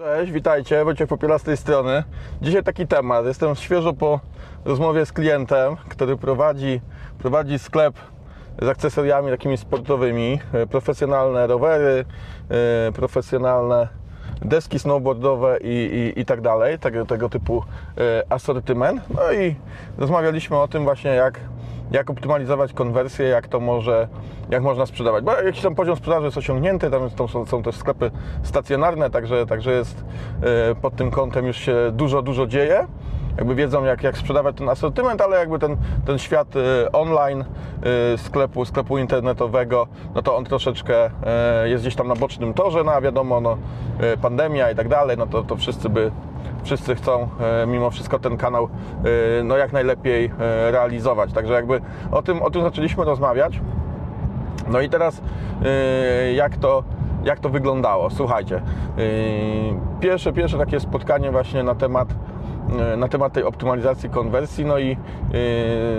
Cześć, witajcie, Wojciech Popiela z tej strony. Dzisiaj taki temat. Jestem świeżo po rozmowie z klientem, który prowadzi, prowadzi sklep z akcesoriami takimi sportowymi, e, profesjonalne rowery, e, profesjonalne deski snowboardowe i, i, i tak dalej, tego, tego typu e, asortyment. No i rozmawialiśmy o tym właśnie, jak, jak optymalizować konwersję, jak to może, jak można sprzedawać. Bo jakiś tam poziom sprzedaży jest osiągnięty, tam, są, są też sklepy stacjonarne, także, także jest e, pod tym kątem już się dużo, dużo dzieje. Jakby wiedzą, jak, jak sprzedawać ten asortyment, ale jakby ten, ten świat e, online e, sklepu, sklepu internetowego, no to on troszeczkę jest gdzieś tam na bocznym torze, no a wiadomo, no, pandemia i tak dalej, no to, to wszyscy by wszyscy chcą e, mimo wszystko ten kanał e, no jak najlepiej e, realizować. Także jakby o tym, o tym zaczęliśmy rozmawiać. No i teraz jak to, jak to wyglądało? Słuchajcie, pierwsze, pierwsze takie spotkanie właśnie na temat na temat tej optymalizacji konwersji, no i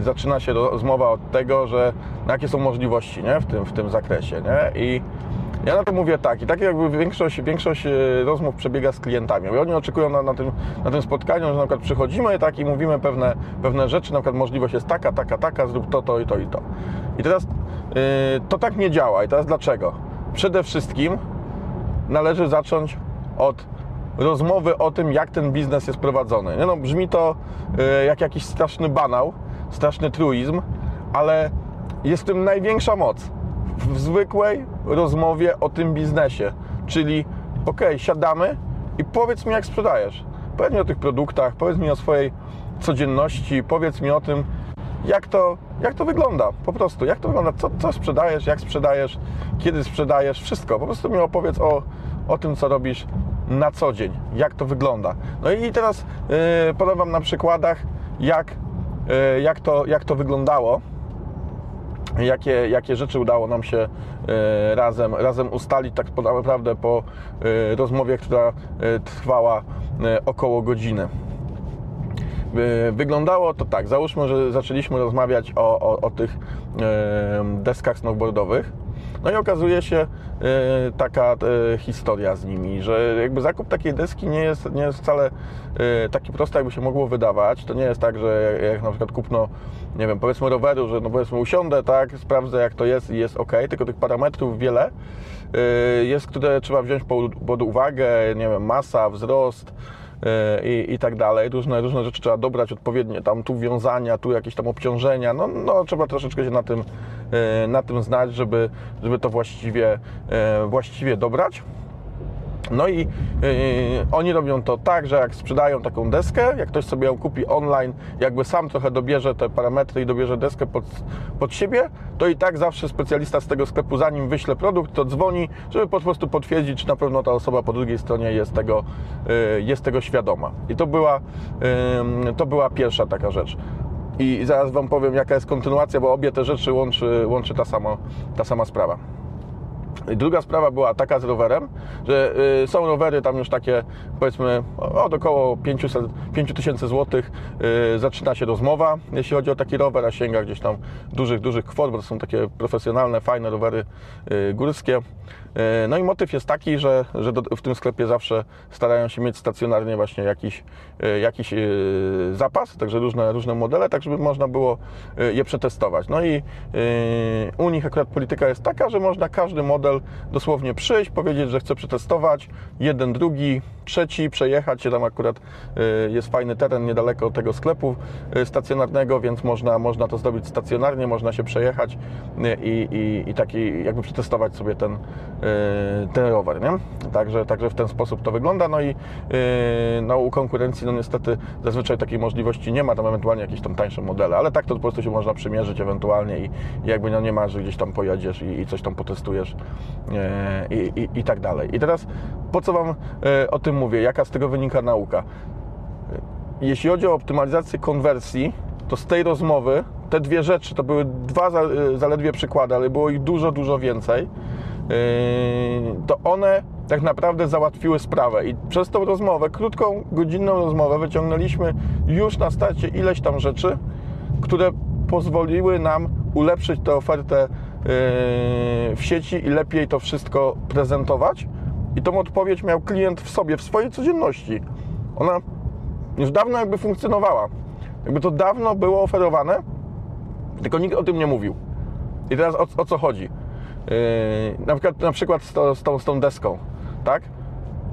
zaczyna się rozmowa od tego, że jakie są możliwości nie? W, tym, w tym zakresie. Nie? I ja na to mówię tak, i tak jakby większość, większość e, rozmów przebiega z klientami. Oni oczekują na, na, tym, na tym spotkaniu, że na przykład przychodzimy tak i mówimy pewne, pewne rzeczy, na przykład możliwość jest taka, taka, taka, zrób to, to i to i to. I teraz yy, to tak nie działa. I teraz dlaczego? Przede wszystkim należy zacząć od rozmowy o tym, jak ten biznes jest prowadzony. Nie no, brzmi to yy, jak jakiś straszny banał, straszny truizm, ale jest w tym największa moc w zwykłej rozmowie o tym biznesie. Czyli, ok, siadamy i powiedz mi, jak sprzedajesz. Powiedz mi o tych produktach, powiedz mi o swojej codzienności, powiedz mi o tym, jak to, jak to wygląda. Po prostu, jak to wygląda, co, co sprzedajesz, jak sprzedajesz, kiedy sprzedajesz, wszystko. Po prostu mi opowiedz o, o tym, co robisz na co dzień, jak to wygląda. No i teraz yy, podam Wam na przykładach, jak, yy, jak, to, jak to wyglądało jakie, jakie rzeczy udało nam się e, razem, razem ustalić, tak naprawdę po e, rozmowie, która e, trwała około godziny. Wyglądało to tak, załóżmy, że zaczęliśmy rozmawiać o, o, o tych deskach snowboardowych. No i okazuje się taka historia z nimi, że jakby zakup takiej deski nie jest, nie jest wcale taki prosty, jakby się mogło wydawać. To nie jest tak, że jak na przykład kupno, nie wiem, powiedzmy roweru, że no powiedzmy usiądę, tak, sprawdzę jak to jest i jest ok, tylko tych parametrów wiele jest, które trzeba wziąć pod uwagę, nie wiem, masa, wzrost, i, i tak dalej. Różne, różne rzeczy trzeba dobrać odpowiednie, tam tu wiązania, tu jakieś tam obciążenia, no, no trzeba troszeczkę się na tym, na tym znać, żeby, żeby to właściwie, właściwie dobrać. No i yy, oni robią to tak, że jak sprzedają taką deskę, jak ktoś sobie ją kupi online, jakby sam trochę dobierze te parametry i dobierze deskę pod, pod siebie, to i tak zawsze specjalista z tego sklepu, zanim wyśle produkt, to dzwoni, żeby po prostu potwierdzić, czy na pewno ta osoba po drugiej stronie jest tego, yy, jest tego świadoma. I to była, yy, to była pierwsza taka rzecz. I zaraz Wam powiem, jaka jest kontynuacja, bo obie te rzeczy łączy, łączy ta sama, ta sama sprawa. Druga sprawa była taka z rowerem, że y, są rowery tam już takie powiedzmy od około 500, 5000 zł y, zaczyna się rozmowa, jeśli chodzi o taki rower, a sięga gdzieś tam dużych, dużych kwot, bo to są takie profesjonalne, fajne rowery y, górskie. No i motyw jest taki, że, że w tym sklepie zawsze starają się mieć stacjonarnie właśnie jakiś, jakiś zapas, także różne, różne modele, tak żeby można było je przetestować. No i u nich akurat polityka jest taka, że można każdy model dosłownie przyjść, powiedzieć, że chce przetestować, jeden, drugi, trzeci, przejechać się, tam akurat jest fajny teren niedaleko tego sklepu stacjonarnego, więc można, można to zrobić stacjonarnie, można się przejechać i, i, i taki jakby przetestować sobie ten, ten rower, nie? Także, także w ten sposób to wygląda, no i no, u konkurencji no niestety zazwyczaj takiej możliwości nie ma, tam ewentualnie jakieś tam tańsze modele, ale tak to po prostu się można przymierzyć ewentualnie i, i jakby no nie ma, że gdzieś tam pojedziesz i, i coś tam potestujesz i, i, i tak dalej. I teraz po co Wam o tym mówię? Jaka z tego wynika nauka? Jeśli chodzi o optymalizację konwersji, to z tej rozmowy te dwie rzeczy to były dwa zaledwie przykłady, ale było ich dużo, dużo więcej. To one tak naprawdę załatwiły sprawę i przez tą rozmowę, krótką, godzinną rozmowę, wyciągnęliśmy już na starcie ileś tam rzeczy, które pozwoliły nam ulepszyć tę ofertę w sieci i lepiej to wszystko prezentować I tą odpowiedź miał klient w sobie, w swojej codzienności. Ona już dawno jakby funkcjonowała. Jakby to dawno było oferowane, tylko nikt o tym nie mówił. I teraz o, o co chodzi? Yy, na przykład, na przykład z, to, z, tą, z tą deską, tak?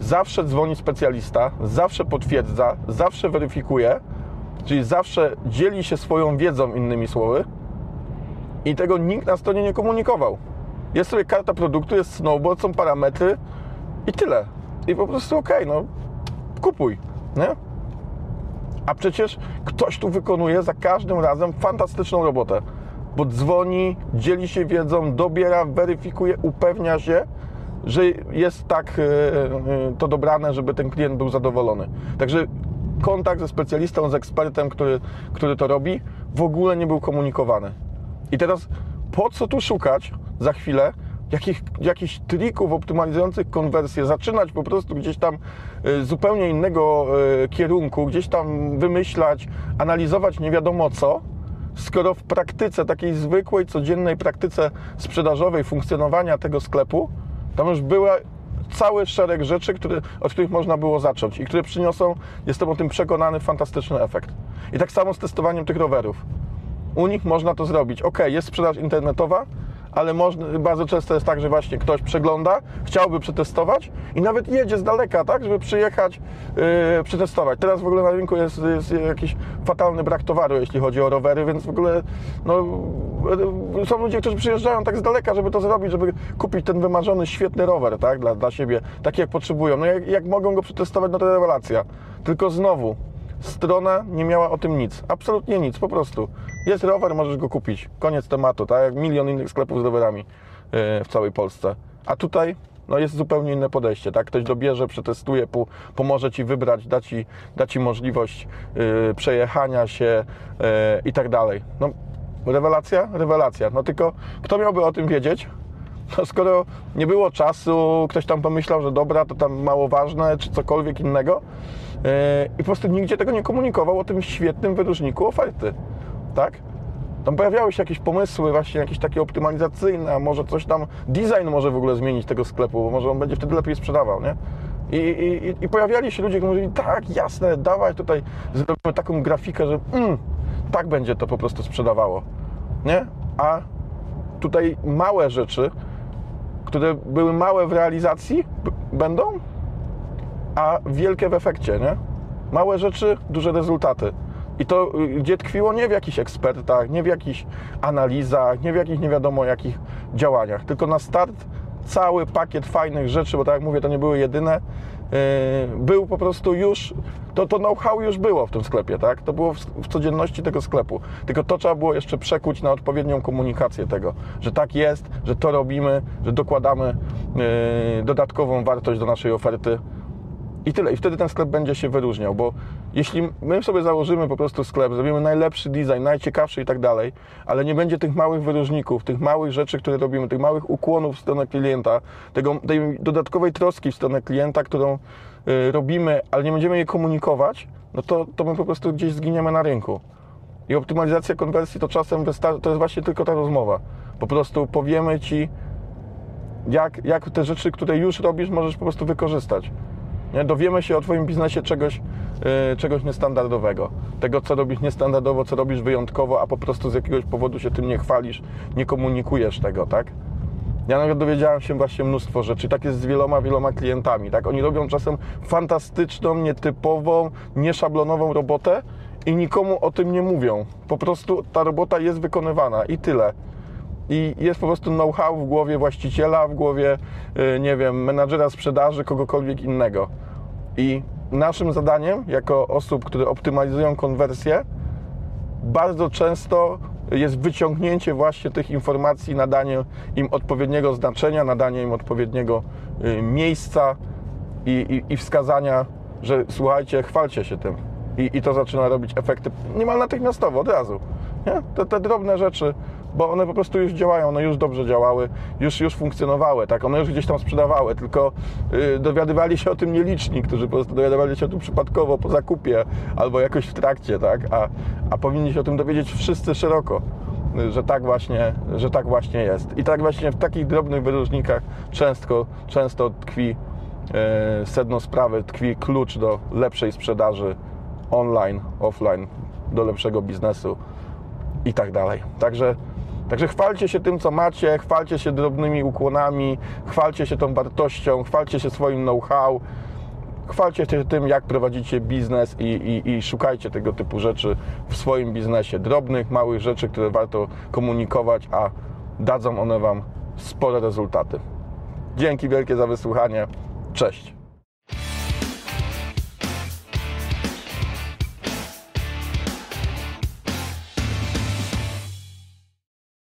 Zawsze dzwoni specjalista, zawsze potwierdza, zawsze weryfikuje, czyli zawsze dzieli się swoją wiedzą, innymi słowy, i tego nikt na stronie nie komunikował. Jest sobie karta produktu, jest snowboard, są parametry i tyle. I po prostu okej, okay, no kupuj, nie? A przecież ktoś tu wykonuje za każdym razem fantastyczną robotę, bo dzwoni, dzieli się wiedzą, dobiera, weryfikuje, upewnia się, że jest tak e, e, to dobrane, żeby ten klient był zadowolony. Także kontakt ze specjalistą, z ekspertem, który, który to robi, w ogóle nie był komunikowany. I teraz po co tu szukać za chwilę jakich, jakichś trików optymalizujących konwersję, zaczynać po prostu gdzieś tam y, zupełnie innego y, kierunku, gdzieś tam wymyślać, analizować nie wiadomo co, skoro w praktyce, takiej zwykłej, codziennej praktyce sprzedażowej, funkcjonowania tego sklepu, tam już była cały szereg rzeczy, które, od których można było zacząć i które przyniosą, jestem o tym przekonany, fantastyczny efekt. I tak samo z testowaniem tych rowerów. U nich można to zrobić. Ok, jest sprzedaż internetowa, ale można, bardzo często jest tak, że właśnie ktoś przegląda, chciałby przetestować i nawet jedzie z daleka, tak, żeby przyjechać, yy, przetestować. Teraz w ogóle na rynku jest, jest, jakiś fatalny brak towaru, jeśli chodzi o rowery, więc w ogóle no, yy, są ludzie, którzy przyjeżdżają tak z daleka, żeby to zrobić, żeby kupić ten wymarzony, świetny rower, tak, dla, dla siebie, taki jak potrzebują. No jak, jak mogą go przetestować, no to rewelacja. Tylko znowu, strona nie miała o tym nic. Absolutnie nic, po prostu. Jest rower, możesz go kupić. Koniec tematu, tak jak milion innych sklepów z rowerami e, w całej Polsce. A tutaj no jest zupełnie inne podejście, tak? Ktoś dobierze, przetestuje, pomoże Ci wybrać, da Ci, da ci możliwość yy, przejechania się yy, i tak dalej. No, rewelacja? Rewelacja. No tylko kto miałby o tym wiedzieć? No skoro nie było czasu, ktoś tam pomyślał, że dobra, to tam mało ważne, czy cokolwiek innego i po prostu nigdzie tego nie komunikował o tym świetnym wyróżniku oferty tak? Tam pojawiały się jakieś pomysły właśnie jakieś takie optymalizacyjne, może coś tam, design może w ogóle zmienić tego sklepu, bo może on będzie wtedy lepiej sprzedawał, nie? I, i, i pojawiali się ludzie, którzy mówili, tak, jasne, dawaj tutaj, zrobimy taką grafikę, że mm, tak będzie to po prostu sprzedawało, nie? A tutaj małe rzeczy, które były małe w realizacji, będą, a wielkie w efekcie, nie? Małe rzeczy, duże rezultaty. I to y, gdzie tkwiło nie w jakichś ekspertach, nie w jakichś analizach, nie w jakichś nie wiadomo jakich działaniach, tylko na start cały pakiet fajnych rzeczy, bo tak jak mówię, to nie były jedyne, yy, był po prostu już, to, to know-how już było w tym sklepie, tak? To było w, w, codzienności tego sklepu. Tylko to trzeba było jeszcze przekuć na odpowiednią komunikację tego, że tak jest, że to robimy, że dokładamy yy, dodatkową wartość do naszej oferty i tyle. I wtedy ten sklep będzie się wyróżniał, bo jeśli my sobie założymy po prostu sklep, zrobimy najlepszy design, najciekawszy i tak dalej, ale nie będzie tych małych wyróżników, tych małych rzeczy, które robimy, tych małych ukłonów w stronę klienta, tego, tej dodatkowej troski w stronę klienta, którą y, robimy, ale nie będziemy jej komunikować, no to, to my po prostu gdzieś zginiemy na rynku. I optymalizacja konwersji to czasem to jest właśnie tylko ta rozmowa. Po prostu powiemy Ci, jak, jak te rzeczy, które już robisz, możesz po prostu wykorzystać. Nie? Dowiemy się o Twoim biznesie czegoś, yy, czegoś niestandardowego. Tego, co robisz niestandardowo, co robisz wyjątkowo, a po prostu z jakiegoś powodu się tym nie chwalisz, nie komunikujesz tego, tak? Ja nawet dowiedziałem się właśnie mnóstwo rzeczy. Tak jest z wieloma, wieloma klientami. Tak? Oni robią czasem fantastyczną, nietypową, nieszablonową robotę i nikomu o tym nie mówią. Po prostu ta robota jest wykonywana i tyle i jest po prostu know-how w głowie właściciela, w głowie, y, nie wiem, menadżera sprzedaży, kogokolwiek innego. I naszym zadaniem, jako osób, które optymalizują konwersję, bardzo często jest wyciągnięcie właśnie tych informacji, nadanie im odpowiedniego znaczenia, nadanie im odpowiedniego y, miejsca i, i, i wskazania, że słuchajcie, chwalcie się tym. I, I to zaczyna robić efekty niemal natychmiastowo, od razu. Nie? Te, te drobne rzeczy bo one po prostu już działają, one już dobrze działały, już, już funkcjonowały, tak, one już gdzieś tam sprzedawały, tylko yy, dowiadywali się o tym nieliczni, którzy po prostu dowiadywali się o tym przypadkowo, po zakupie, albo jakoś w trakcie, tak, a, a powinni się o tym dowiedzieć wszyscy szeroko że tak właśnie, że tak właśnie jest. I tak właśnie w takich drobnych wyróżnikach często, często tkwi e, sedno sprawy tkwi klucz do lepszej sprzedaży online, offline, do lepszego biznesu i tak dalej. Także, także chwalcie się tym, co macie, chwalcie się drobnymi ukłonami, chwalcie się tą wartością, chwalcie się swoim know-how, chwalcie się tym, jak prowadzicie biznes i, i, i szukajcie tego typu rzeczy w swoim biznesie. Drobnych, małych rzeczy, które warto komunikować, a dadzą one Wam spore rezultaty. Dzięki wielkie za wysłuchanie. Cześć.